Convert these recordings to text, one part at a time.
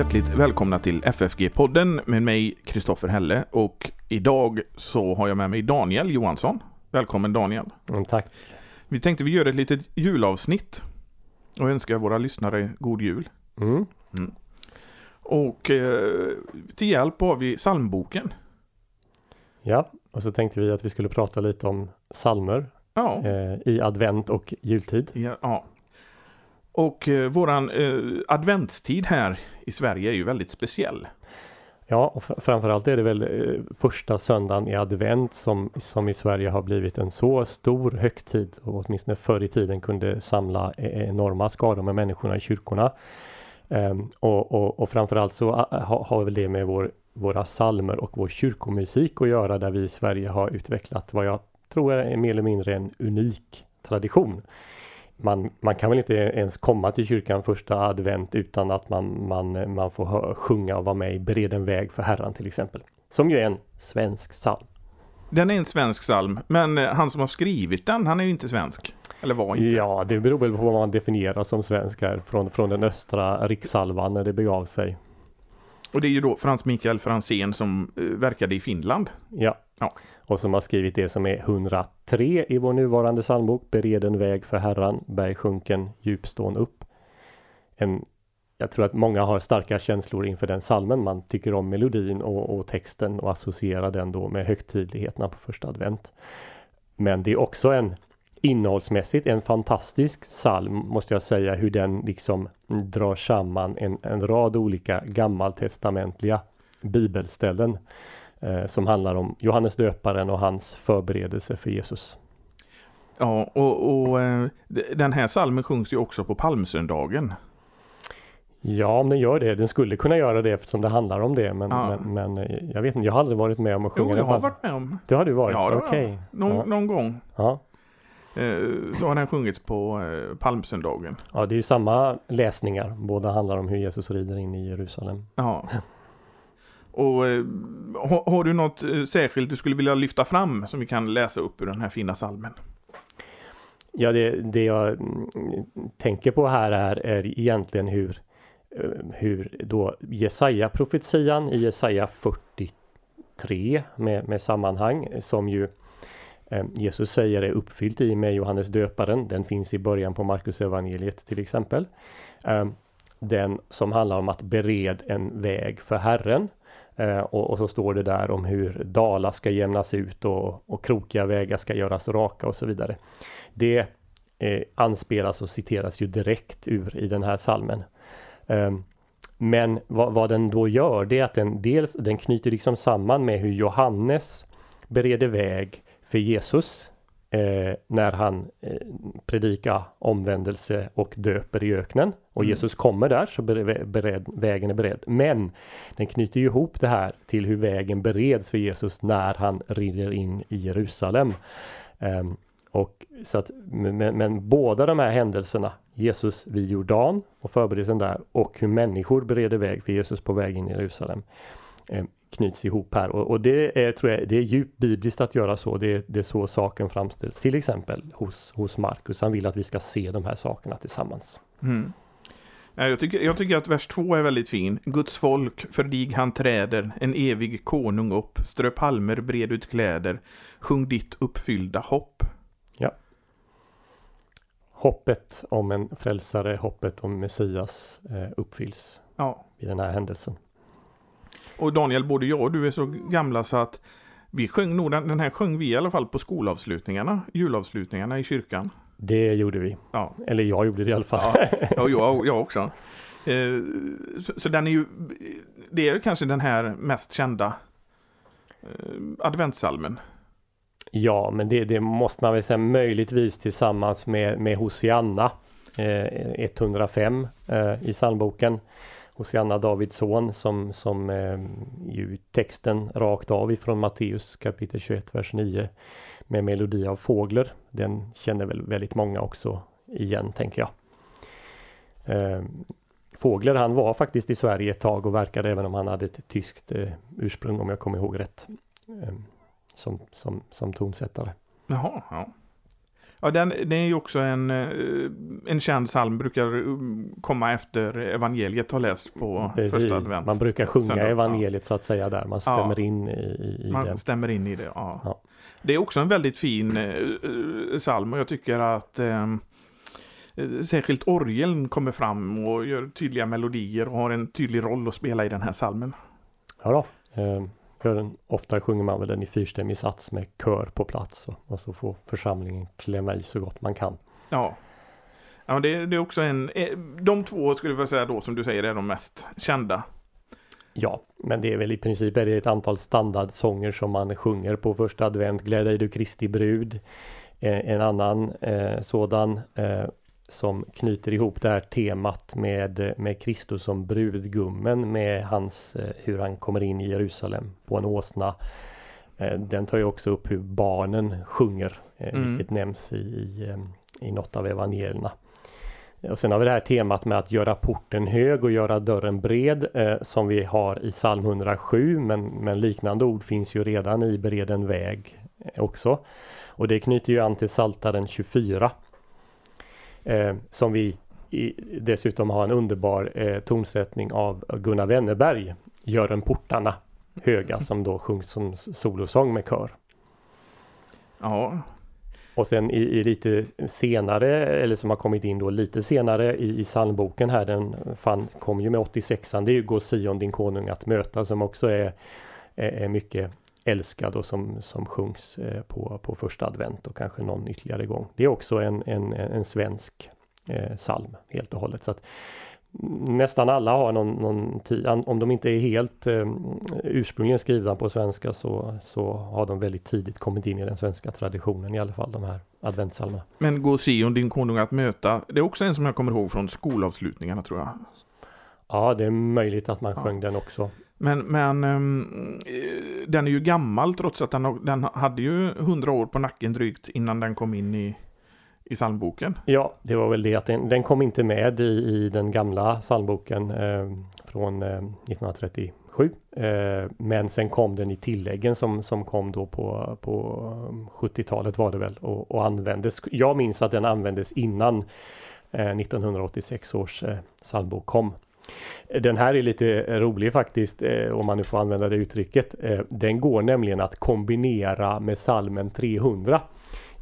Hjärtligt välkomna till FFG-podden med mig Kristoffer Helle och idag så har jag med mig Daniel Johansson. Välkommen Daniel. Mm, tack. Vi tänkte vi gör ett litet julavsnitt och önskar våra lyssnare god jul. Mm. Och eh, till hjälp har vi psalmboken. Ja, och så tänkte vi att vi skulle prata lite om salmer Ja, eh, i advent och jultid. ja, ja. Och eh, våran eh, adventstid här i Sverige är ju väldigt speciell. Ja, och framförallt är det väl eh, första söndagen i advent som, som i Sverige har blivit en så stor högtid och åtminstone förr i tiden kunde samla eh, enorma skaror med människorna i kyrkorna. Ehm, och, och, och framförallt så har, ha, har väl det med vår, våra salmer och vår kyrkomusik att göra där vi i Sverige har utvecklat vad jag tror är mer eller mindre en unik tradition. Man, man kan väl inte ens komma till kyrkan första advent utan att man, man, man får hö, sjunga och vara med i Bered en väg för Herran till exempel. Som ju är en svensk psalm. Den är en svensk psalm, men eh, han som har skrivit den, han är ju inte svensk. Eller var inte. Ja, det beror väl på vad man definierar som svensk här från, från den östra rikssalvan när det begav sig. Och det är ju då Frans Mikael Franzén som eh, verkade i Finland. Ja. Ja. Och som har skrivit det som är 103 i vår nuvarande psalmbok. Bered en väg för Herran, berg sjunken, djupstån upp. En, jag tror att många har starka känslor inför den salmen. Man tycker om melodin och, och texten och associerar den då med högtidligheterna på första advent. Men det är också en innehållsmässigt en fantastisk psalm måste jag säga hur den liksom drar samman en, en rad olika gammaltestamentliga bibelställen eh, som handlar om Johannes döparen och hans förberedelse för Jesus. Ja, och, och eh, den här salmen sjungs ju också på palmsöndagen. Ja, om den gör det. Den skulle kunna göra det eftersom det handlar om det. Men, Ja. men, men eh, jag vet inte, jag har aldrig varit med om att sjunga Jo, den jag har varit med om. Det har du varit? Ja, det. Okej. Någon, Ja. någon gång Ja. Eh, så har den sjungits på eh, palmsöndagen. ja, det är ju samma läsningar. Båda handlar om hur Jesus rider in i Jerusalem. Ja. Och eh, har, har du något särskilt du skulle vilja lyfta fram som vi kan läsa upp ur den här fina salmen? Ja, det, det jag mm, tänker på här är, är egentligen hur, hur då Jesaja-profetian i Jesaja 43 med, med sammanhang som ju Eh, Jesus säger är uppfyllt i med Johannes döparen. Den finns i början på Markus evangeliet till exempel. Eh, den som handlar om att bered en väg för Herren. Eh, och, och så står det där om hur dalar ska jämnas ut och, och krokiga vägar ska göras raka och så vidare. Det eh, anspelas och citeras ju direkt ur i den här salmen. Um, men vad, vad den då gör det är att den dels den knyter liksom samman med hur Johannes bereder väg för Jesus eh, när han eh, predikar omvändelse och döper i öknen. Och Mm. Jesus kommer där så bered, bered, vägen är beredd. Men den knyter ju ihop det här till hur vägen bereds för Jesus när han rider in i Jerusalem. Ehm, och så att, men, men båda de här händelserna, Jesus vid Jordan och förberedelsen där och hur människor bereder väg för Jesus på väg in i Jerusalem eh, knyts ihop här och, och det är, tror jag, det är djupt bibliskt att göra så. Det är, det är så saken framställs, till exempel hos, hos Markus. Han vill att vi ska se de här sakerna tillsammans. Mm. Ja, Jag tycker, jag tycker att vers 2 är väldigt fin. Guds folk, för dig han träder, en evig konung upp, strö palmer, bred ut kläder, sjung ditt uppfyllda hopp. Hoppet om en frälsare, hoppet om Messias eh, uppfylls Ja, i den här händelsen. Och Daniel, både jag och du är så gamla så att vi sjöng nog, den, här sjöng vi i alla fall på skolavslutningarna, julavslutningarna i kyrkan. Det gjorde vi. Ja, Eller jag gjorde det i alla fall. ja, ja jag, jag också. Eh, så, så den är ju, det är kanske den här mest kända eh, adventssalmen. Ja, men det, det måste man väl säga möjligtvis tillsammans med, med Hosianna eh, 105 eh, i psalmboken. Hosianna Davids son som, som eh, ju texten rakt av ifrån Matteus kapitel 21 vers 9 med melodi av fåglar. Den känner väl väldigt många också igen tänker jag. Eh, Fågler han var faktiskt i Sverige ett tag och verkade även om han hade ett tyskt eh, ursprung om jag kommer ihåg rätt. Eh, som, som, som tonsättare. Jaha, ja. Ja, den, den är ju också en, eh, en känd psalm, brukar eh, komma efter evangeliet har läst på Precis. första advent. Man brukar sjunga Sen evangeliet så att säga där. Man stämmer Ja. in i, i Man den. stämmer in i det, ja. Ja. Det är också en väldigt fin eh, eh, psalm och jag tycker att eh, eh, särskilt orgeln kommer fram och gör tydliga melodier och har en tydlig roll att spela i den här psalmen. Ja då. Eh, hör den, ofta sjunger man väl den i fyrstämmig sats med kör på plats och, så får församlingen klämma i så gott man kan. Ja. Ja, det, det är också en... eh, De två skulle jag säga då, som du säger, är de mest kända. Ja, men det är väl i princip är det ett antal standardsånger som man sjunger på första advent. Gläd dig du Kristi brud. Eh, en annan eh, sådan eh, som knyter ihop det här temat med, med Kristus som brudgummen med hans, eh, hur han kommer in i Jerusalem på en åsna. Eh, den tar ju också upp hur barnen sjunger, eh, Mm. vilket nämns i, i, i något av evangelierna. Och sen har vi det här temat med att göra porten hög och göra dörren bred eh, som vi har i psalm 107 men, men liknande ord finns ju redan i bered en väg också. Och det knyter ju an till Psaltaren 24 eh, som vi i, dessutom har en underbar eh, tonsättning av Gunnar Wennerberg Gör en portarna höga som då sjungs som solosång med kör. Ja, Och sen i, i lite senare, eller som har kommit in då lite senare i, i psalmboken här, den fan, kom ju med 86an, det är ju Gå Sion din konung att möta som också är, är, är mycket älskad och som, som sjungs eh, på, på första advent och kanske någon ytterligare gång. Det är också en, en, en svensk eh, psalm helt och hållet. Så att Nästan alla har någon, någon tid, om de inte är helt eh, ursprungligen skrivna på svenska så, så har de väldigt tidigt kommit in i den svenska traditionen i alla fall de här adventssalmerna. men Gå Sion, din konung att möta. Det är också en som jag kommer ihåg från skolavslutningarna tror jag. Ja, det är möjligt att man Ja. sjöng den också. Men, men ehm, den är ju gammal trots att den, den hade ju hundra år på nacken drygt innan den kom in i, i psalmboken. Ja, det var väl det att den, den kom inte med i, i den gamla psalmboken eh, från eh, 1937. Eh, men sen kom den i tilläggen som, som kom då på, på ehm, 70-talet var det väl och, och användes. Jag minns att den användes innan eh, 1986 års eh, psalmbok kom. Den här är lite rolig faktiskt, eh, om man nu får använda det uttrycket. Eh, den går nämligen att kombinera med salmen 300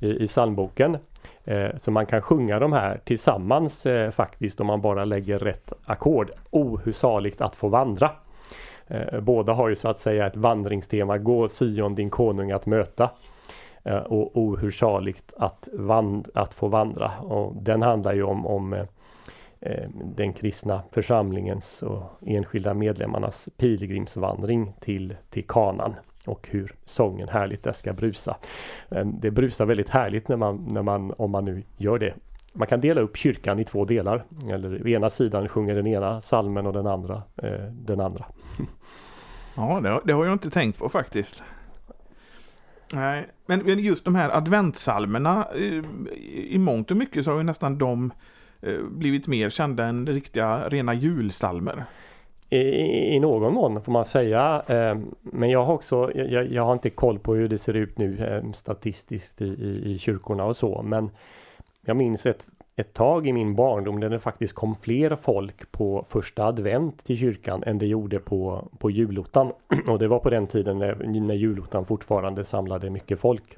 i, i psalmboken. Eh, så man kan sjunga de här tillsammans faktiskt om man bara lägger rätt ackord. O, hur saligt att få vandra. Båda har ju så att säga ett vandringstema. Gå Sion din konung att möta. Och O, hur saligt att, vand, att få vandra. Och den handlar ju om, om Eh, den kristna församlingens och enskilda medlemmarnas pilgrimsvandring till, till kanan och hur sången härligt där ska brusa. Det brusar väldigt härligt när man, när man, om man nu gör det. Man kan dela upp kyrkan i två delar. Eller ena sidan sjunger den ena salmen och den andra eh, den andra. Ja, det, har- det har jag inte tänkt på faktiskt. Nej, men just de här adventsalmerna, eh, i, i mångt och mycket så har ju nästan de eh, Eh, blivit mer kända än riktiga rena julsalmer. I, i, någon mån får man säga. Eh, men jag har också, jag, jag har inte koll på hur det ser ut nu eh, statistiskt i, i, i kyrkorna och så. Men jag minns ett, ett tag i min barndom där det faktiskt kom fler folk på första advent till kyrkan än det gjorde på, på julottan. Och det var på den tiden när, när julottan fortfarande samlade mycket folk.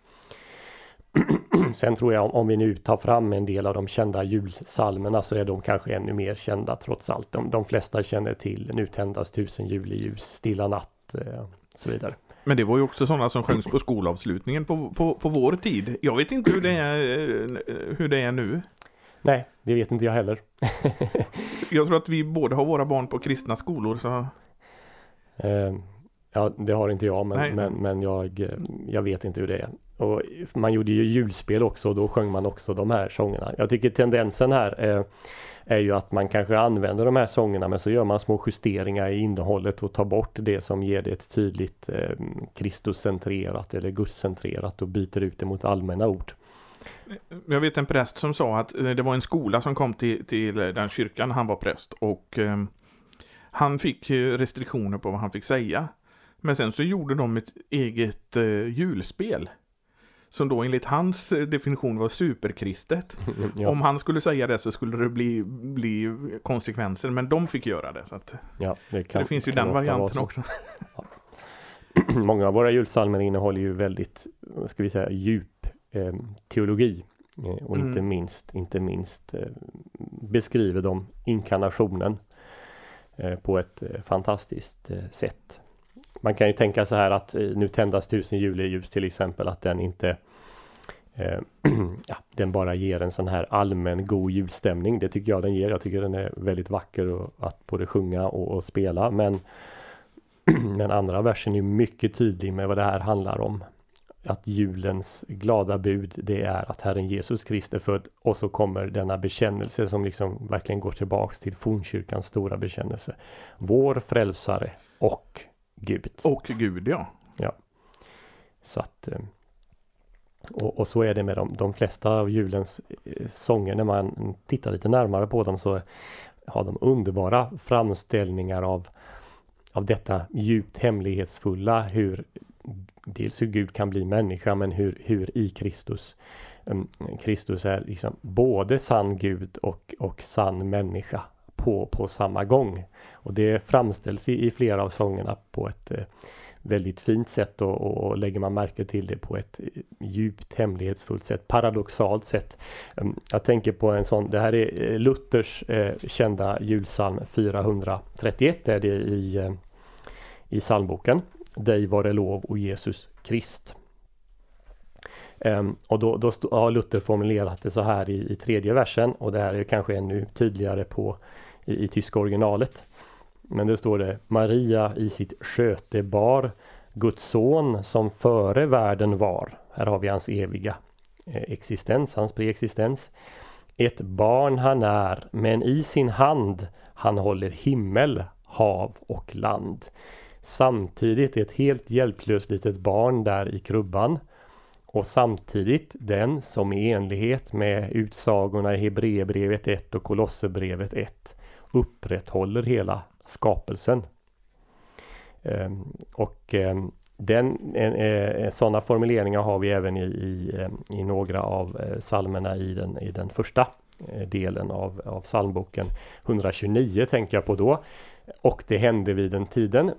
Sen tror jag om, om vi nu tar fram en del av de kända julsalmerna så är de kanske ännu mer kända trots allt. De, de flesta känner till Nu tändas tusen juleljus, Stilla natt eh, så vidare. Men det var ju också sådana som sjöngs på skolavslutningen på, på, på vår tid. Jag vet inte hur det är, eh, hur det är nu. Nej, det vet inte jag heller. Jag tror att vi båda har våra barn på kristna skolor. Så... Eh, ja, det har inte jag, men, men, men jag, eh, jag vet inte hur det är. Och man gjorde ju julspel också och då sjöng man också de här sångerna. Jag tycker tendensen här är, är ju att man kanske använder de här sångerna men så gör man små justeringar i innehållet och tar bort det som ger det ett tydligt eh, Kristuscentrerat eller gudscentrerat och byter ut det mot allmänna ord. Jag vet en präst som sa att eh, det var en skola som kom till, till den kyrkan han var präst och eh, han fick eh, restriktioner på vad han fick säga. Men sen så gjorde de ett eget eh, julspel som då enligt hans eh, definition var superkristet. ja. Om han skulle säga det så skulle det bli, bli konsekvenser, men de fick göra det. Så, att, ja, det, så kan, det finns ju den varianten så. också. Många av våra julsalmer innehåller ju väldigt, ska vi säga, djup eh, teologi. Eh, och Mm. inte minst, inte minst eh, beskriver de inkarnationen eh, på ett eh, fantastiskt sätt. Man kan ju tänka så här att eh, nu tändas tusen juleljus till exempel, att den inte eh, ja, den bara ger en sån här allmän god julstämning. Det tycker jag den ger. Jag tycker den är väldigt vacker och, att både sjunga och, och spela. Men Den andra versen är mycket tydlig med vad det här handlar om. Att julens glada bud det är att Herren Jesus Krist är född och så kommer denna bekännelse som liksom verkligen går tillbaks till fornkyrkans stora bekännelse. Vår frälsare och Gud. Och Gud, ja. Så att eh, och, och så är det med de, de flesta av julens eh, sånger när man tittar lite närmare på dem så har de underbara framställningar av av detta djupt hemlighetsfulla hur dels hur Gud kan bli människa men hur, hur i Kristus um, Kristus är liksom både sann Gud och, och sann människa på, på samma gång. Och det framställs i, i flera av sångerna på ett eh, väldigt fint sätt och, och, och lägger man märke till det på ett eh, djupt hemlighetsfullt sätt, paradoxalt sätt. Mm, jag tänker på en sån, det här är eh, Luthers eh, kända julpsalm 431 är det i, eh, i psalmboken. Dig vare lov och Jesus Krist. Um, och då, då har Luther formulerat det så här i, i tredje versen och det här är kanske ännu tydligare på i, i tyska originalet. Men det står det Maria i sitt sköte bar Guds son som före världen var. Här har vi hans eviga eh, existens, hans preexistens. Ett barn han är, men i sin hand han håller himmel, hav och land. Samtidigt ett helt hjälplöst litet barn där i krubban. Och samtidigt den som i enlighet med utsagorna i Hebreerbrevet 1 och Kolosserbrevet 1 upprätthåller hela skapelsen. Ehm, och ehm, den, eh, eh, sådana formuleringar har vi även i, i, ehm, i några av eh, psalmerna i den, i den första delen av, av psalmboken. 129 tänker jag på då. Och det hände vid den tiden.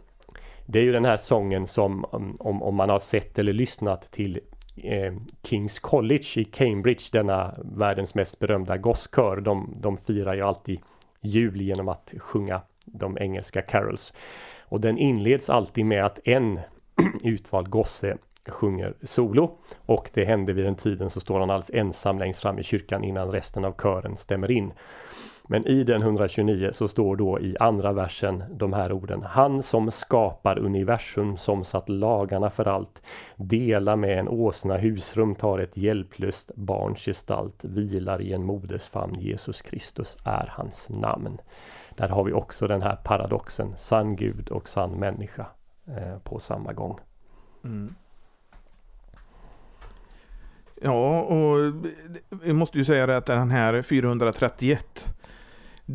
Det är ju den här sången som om, om man har sett eller lyssnat till eh, Kings College i Cambridge, denna världens mest berömda gosskör. De, de firar ju alltid jul genom att sjunga de engelska carols. Och den inleds alltid med att en utvald gosse sjunger solo. Och det hände vid den tiden så står han alldeles ensam längst fram i kyrkan innan resten av kören stämmer in. Men i den 129 så står då i andra versen de här orden. Han som skapar universum som satt lagarna för allt. Dela med en åsna husrum, tar ett hjälplöst barns gestalt. Vilar i en moders famn. Jesus Kristus är hans namn. Där har vi också den här paradoxen. Sann Gud och sann människa eh, på samma gång. Mm. Ja, och vi måste ju säga det att den här 431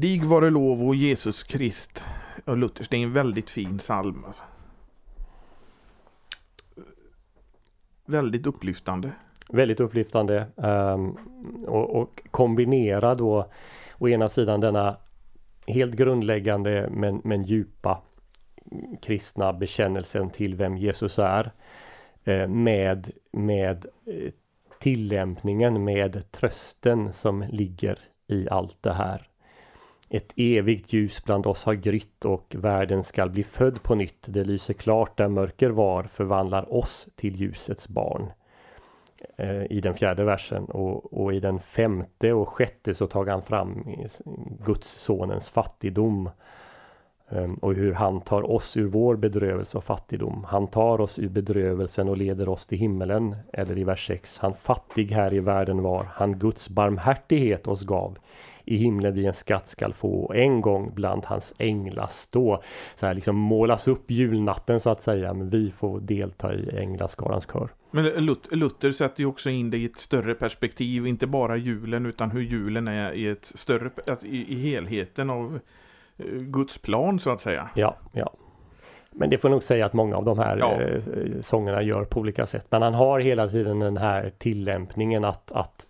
dig vare lov och Jesus Krist och Luthers, det är en väldigt fin psalm. Alltså. Väldigt upplyftande. Väldigt upplyftande um, och, och kombinera då å ena sidan denna helt grundläggande men, men djupa kristna bekännelsen till vem Jesus är eh, med, med eh, tillämpningen med trösten som ligger i allt det här. Ett evigt ljus bland oss har grytt och världen skall bli född på nytt. Det lyser klart där mörker var, förvandlar oss till ljusets barn. Eh, I den fjärde versen och, och i den femte och sjätte så tar han fram Guds sonens fattigdom. Eh, och hur han tar oss ur vår bedrövelse och fattigdom. Han tar oss ur bedrövelsen och leder oss till himmelen. Eller i vers 6. Han fattig här i världen var. Han Guds barmhärtighet oss gav. I himlen vi en skatt skall få en gång bland hans änglar stå. Så här liksom målas upp julnatten så att säga. Men vi får delta i änglaskarans kör. Men Luther, sätter ju också in det i ett större perspektiv. Inte bara julen utan hur julen är i ett större, i, i helheten av Guds plan så att säga. Ja, ja. Men det får nog säga att många av de här Ja. eh, sångerna gör på olika sätt. Men han har hela tiden den här tillämpningen att, att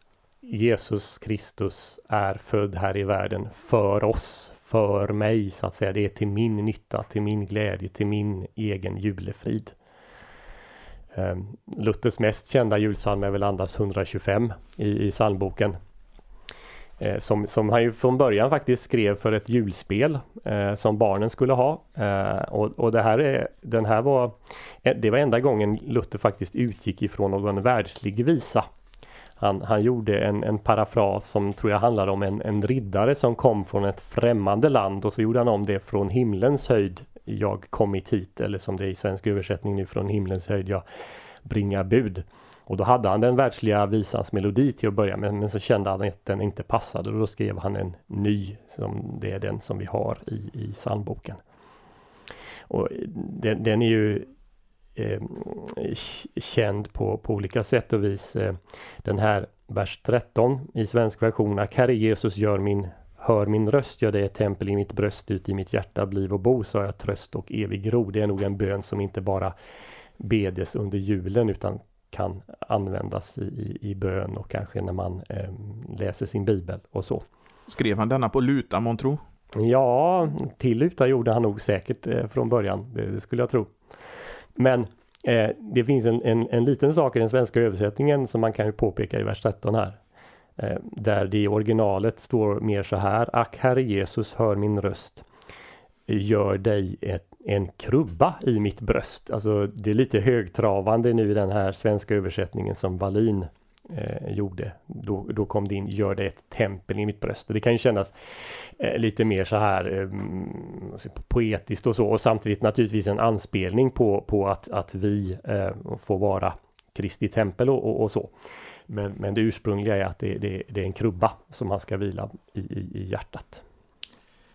Jesus Kristus är född här i världen för oss, för mig så att säga. Det är till min nytta, till min glädje, till min egen julefrid. Ehm, Luthers mest kända julpsalm är väl Andas 125 i, i psalmboken. Eh, som, som han ju från början faktiskt skrev för ett julspel eh, som barnen skulle ha. Eh, och, och det här är, den här var, eh, det var enda gången Luther faktiskt utgick ifrån någon världslig visa. Han, han gjorde en, en parafras som tror jag handlar om en, en riddare som kom från ett främmande land och så gjorde han om det från himlens höjd. Jag kommit hit eller som det är i svensk översättning nu från himlens höjd. Jag bringar bud. Och då hade han den världsliga visans melodi till att börja med men så kände han att den inte passade och då skrev han en ny som det är den som vi har i, i psalmboken. Och den, den är ju eh, känd på, på olika sätt och vis. Eh, den här vers 13 i svensk version. Ack Herre Jesus gör min Hör min röst, gör det ett tempel i mitt bröst, ut i mitt hjärta bliv och bo, så har jag tröst och evig ro. Det är nog en bön som inte bara bedes under julen utan kan användas i, i, i bön och kanske när man eh, läser sin bibel och så. Skrev han denna på luta månntro? Ja, till luta gjorde han nog säkert eh, från början, det, det skulle jag tro. Men eh, det finns en, en, en liten sak i den svenska översättningen som man kan ju påpeka i vers 13 här. Eh, där det i originalet står mer så här. Ack Herre Jesus, hör min röst. Gör dig ett, en krubba i mitt bröst. Alltså det är lite högtravande nu i den här svenska översättningen som Wallin eh, gjorde. Då, då kom det in, gör det ett tempel i mitt bröst. Och det kan ju kännas eh, lite mer så här eh, poetiskt och så. Och samtidigt naturligtvis en anspelning på, på att, att vi eh, får vara Kristi tempel och, och, och så. Men, men det ursprungliga är att det, det, det är en krubba som han ska vila i, i, i hjärtat.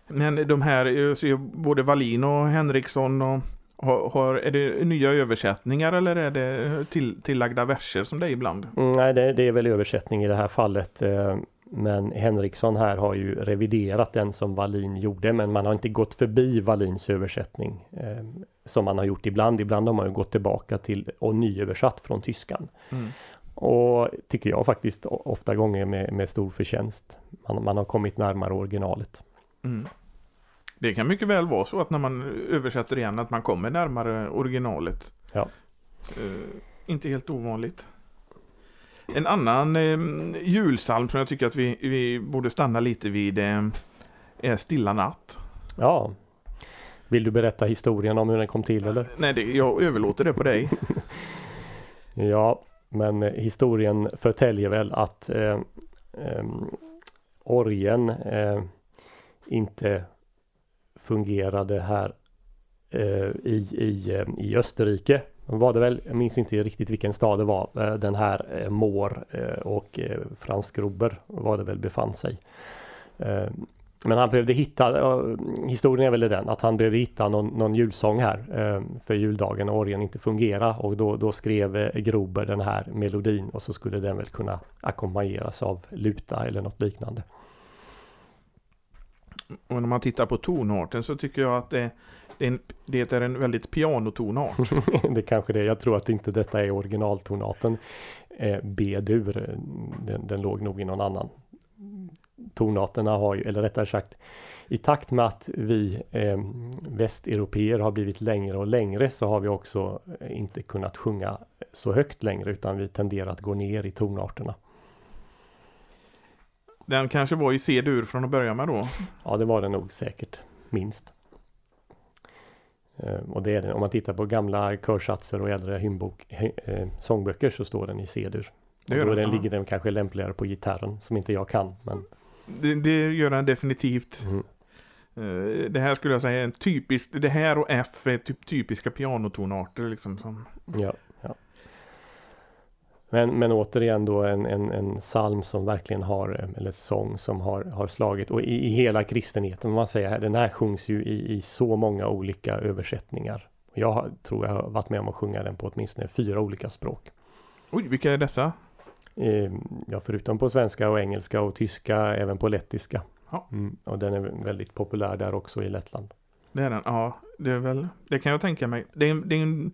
Men de här, eh, både Wallin och Henriksson och har, har, är det nya översättningar eller är det till, tillagda verser som det är ibland? Mm, nej, det, det är väl översättning i det här fallet. eh, Men Henriksson här har ju reviderat den som Wallin gjorde, men man har inte gått förbi Wallins översättning eh, som man har gjort ibland. Ibland har man ju gått tillbaka till och nyöversatt från tyskan. Mm. Och tycker jag faktiskt ofta gånger med, med stor förtjänst. Man, man har kommit närmare originalet. Mm. Det kan mycket väl vara så att när man översätter igen att man kommer närmare originalet. Ja. Eh, inte helt ovanligt. En annan eh, julsalm som jag tycker att vi, vi borde stanna lite vid eh, är Stilla natt. Ja. Vill du berätta historien om hur den kom till eller? Nej, det, jag överlåter det på dig. Ja, men eh, historien förtäljer väl att eh, eh, orgen eh, inte fungerade här eh, i, i, eh, i Österrike. Var det väl, jag minns inte riktigt vilken stad det var, eh, den här eh, Mår eh, och eh, Frans Gruber var det väl befann sig. Eh, men han behövde hitta, eh, historien är väl den att han behövde hitta någon, någon julsång här eh, för juldagen och orgeln inte fungera och då, då skrev eh, Grober den här melodin och så skulle den väl kunna ackompanjeras av luta eller något liknande. Och när man tittar på tonarten så tycker jag att det, det, är, en, det är en väldigt pianotonart. det kanske det är. Jag tror att inte detta är originaltonaten eh, B-dur. Eh, den, den låg nog i någon annan. Tonarterna har ju, eller rättare sagt i takt med att vi eh, västeuropeer har blivit längre och längre så har vi också eh, inte kunnat sjunga så högt längre utan vi tenderar att gå ner i tonarterna. Den kanske var i C-dur från att börja med då. Ja, det var det nog säkert minst. Eh, och det är det. Om man tittar på gamla körsatser och äldre hymnbok, hy- eh, sångböcker så står den i C-dur. Det Och gör då den, den ligger den kanske lämpligare på gitarren som inte jag kan. Men, Det, det gör den definitivt. mm. Det här skulle jag säga är en typisk, det här och F är typ typiska pianotonarter liksom. Som, ja. Men, men återigen då en, en, en psalm som verkligen har, eller sång som har, har slagit och i, i hela kristenheten, man säger den här sjungs ju i, i så många olika översättningar. Jag tror jag har varit med om att sjunga den på åtminstone fyra olika språk. oj, vilka är dessa? Eh, Ja, förutom på svenska och engelska och tyska, även på lettiska. Ja. Mm, och den är väldigt populär där också i Lettland. Det är den, ja. Det är väl, det kan jag tänka mig. Det är, det är en,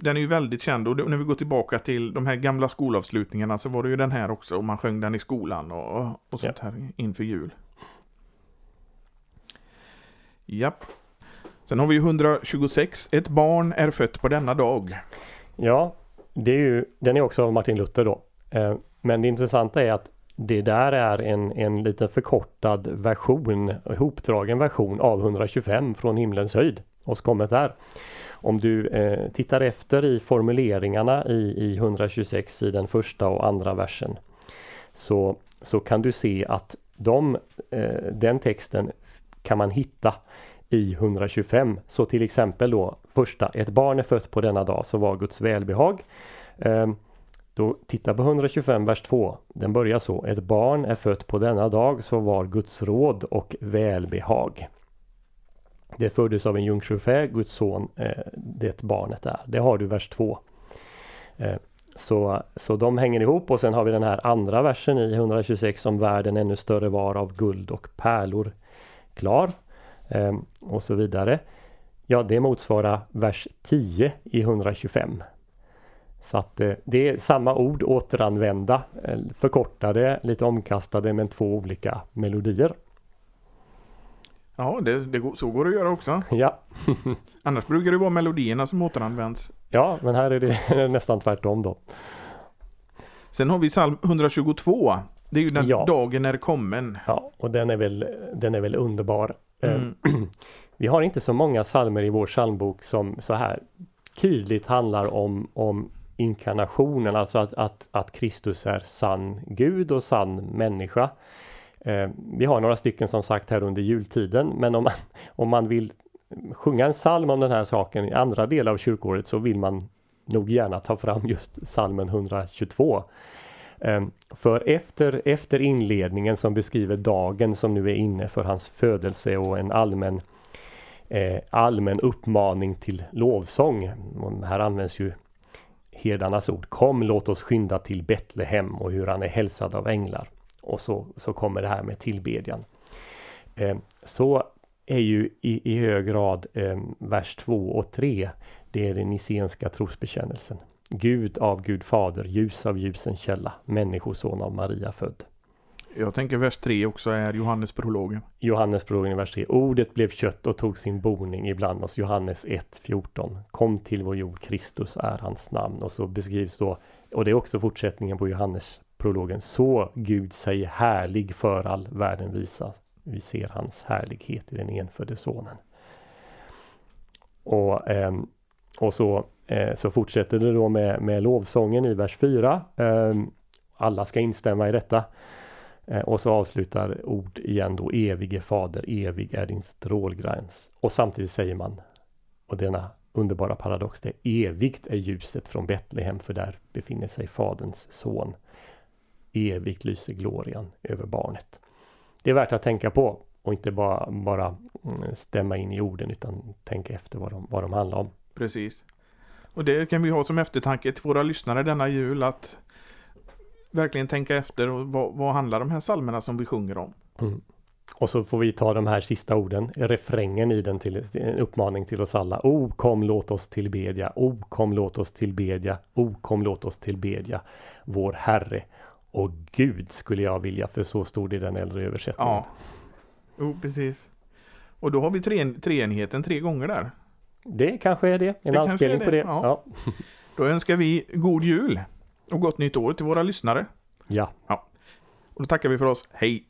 den är ju väldigt känd och när vi går tillbaka till de här gamla skolavslutningarna så var det ju den här också och man sjöng den i skolan och, och sånt här inför jul. Japp. Sen har vi ju 126. Ett barn är fött på denna dag. Ja, det är ju, den är också av Martin Luther då. Eh, men det intressanta är att det där är en, en lite förkortad version, ihopdragen version av 125 från himlens höjd. Oss kommet där. Om du eh, tittar efter i formuleringarna i, i 126 i den första och andra versen så, så kan du se att de, eh, den texten kan man hitta i 125. Så till exempel då första, ett barn är fött på denna dag så var Guds välbehag. Eh, då titta på 125 vers 2. Den börjar så. Ett barn är fött på denna dag så var Guds råd och välbehag. Det föddes av en jungfrufä, Guds son, eh, det barnet är. Det har du vers 2. Eh, så, så de hänger ihop och sen har vi den här andra versen i 126 om världen ännu större var av guld och pärlor klar. Eh, och så vidare. Ja, det motsvarar vers 10 i 125. Så att eh, det är samma ord återanvända, eh, förkortade, lite omkastade men två olika melodier. Ja, det, det, så går det att göra också. Ja. Annars brukar det vara melodierna som återanvänds. Ja, men här är det nästan tvärtom då. Sen har vi psalm 122. Det är ju den ja. dagen är kommen. Ja, och den är väl, den är väl underbar. Mm. Vi har inte så många psalmer i vår psalmbok som så här tydligt handlar om, om inkarnationen, alltså att, att, att Kristus är sann Gud och sann människa. Eh, vi har några stycken som sagt här under jultiden, men om man, om man vill sjunga en psalm om den här saken i andra delar av kyrkåret så vill man nog gärna ta fram just psalmen 122. Eh, för efter, efter inledningen som beskriver dagen som nu är inne för hans födelse och en allmän eh, allmän uppmaning till lovsång. Och här används ju herdarnas ord. Kom låt oss skynda till Betlehem och hur han är hälsad av änglar. Och så, så kommer det här med tillbedjan. Eh, så är ju i, i hög grad eh, vers 2 och 3. Det är den nicenska trosbekännelsen. Gud av Gud fader, ljus av ljusens källa, människoson av Maria född. Jag tänker vers 3 också är Johannesprologen. Johannesprologen i vers 3. Ordet blev kött och tog sin boning ibland oss. Johannes 1.14. Kom till vår jord, Kristus är hans namn. Och så beskrivs då, och det är också fortsättningen på prologen Så Gud sig härlig för all världen visa. Vi ser hans härlighet i den enfödde sonen. Och, eh, och så, eh, så fortsätter det då med, med lovsången i vers 4. Eh, alla ska instämma i detta. Eh, och så avslutar ord igen då evige fader, evig är din strålgräns. Och samtidigt säger man, och denna underbara paradox, det evigt är ljuset från Betlehem för där befinner sig faderns son. Evigt lyser glorian över barnet. Det är värt att tänka på och inte bara, bara mm, stämma in i orden utan tänka efter vad de, vad de handlar om. Precis. Och det kan vi ha som eftertanke till våra lyssnare denna jul att verkligen tänka efter och vad, vad handlar de här salmerna som vi sjunger om? Mm. Och så får vi ta de här sista orden, refrängen i den till en uppmaning till oss alla. O kom låt oss tillbedja, O kom låt oss tillbedja, O kom låt oss tillbedja vår Herre och Gud skulle jag vilja, för så stod det i den äldre översättningen. Ja, jo precis. Och då har vi tre, treenigheten tre gånger där. Det kanske är det, en det anspelning det. på det. Ja. ja. Då önskar vi god jul och gott nytt år till våra lyssnare. Ja. ja. Och då tackar vi för oss. Hej!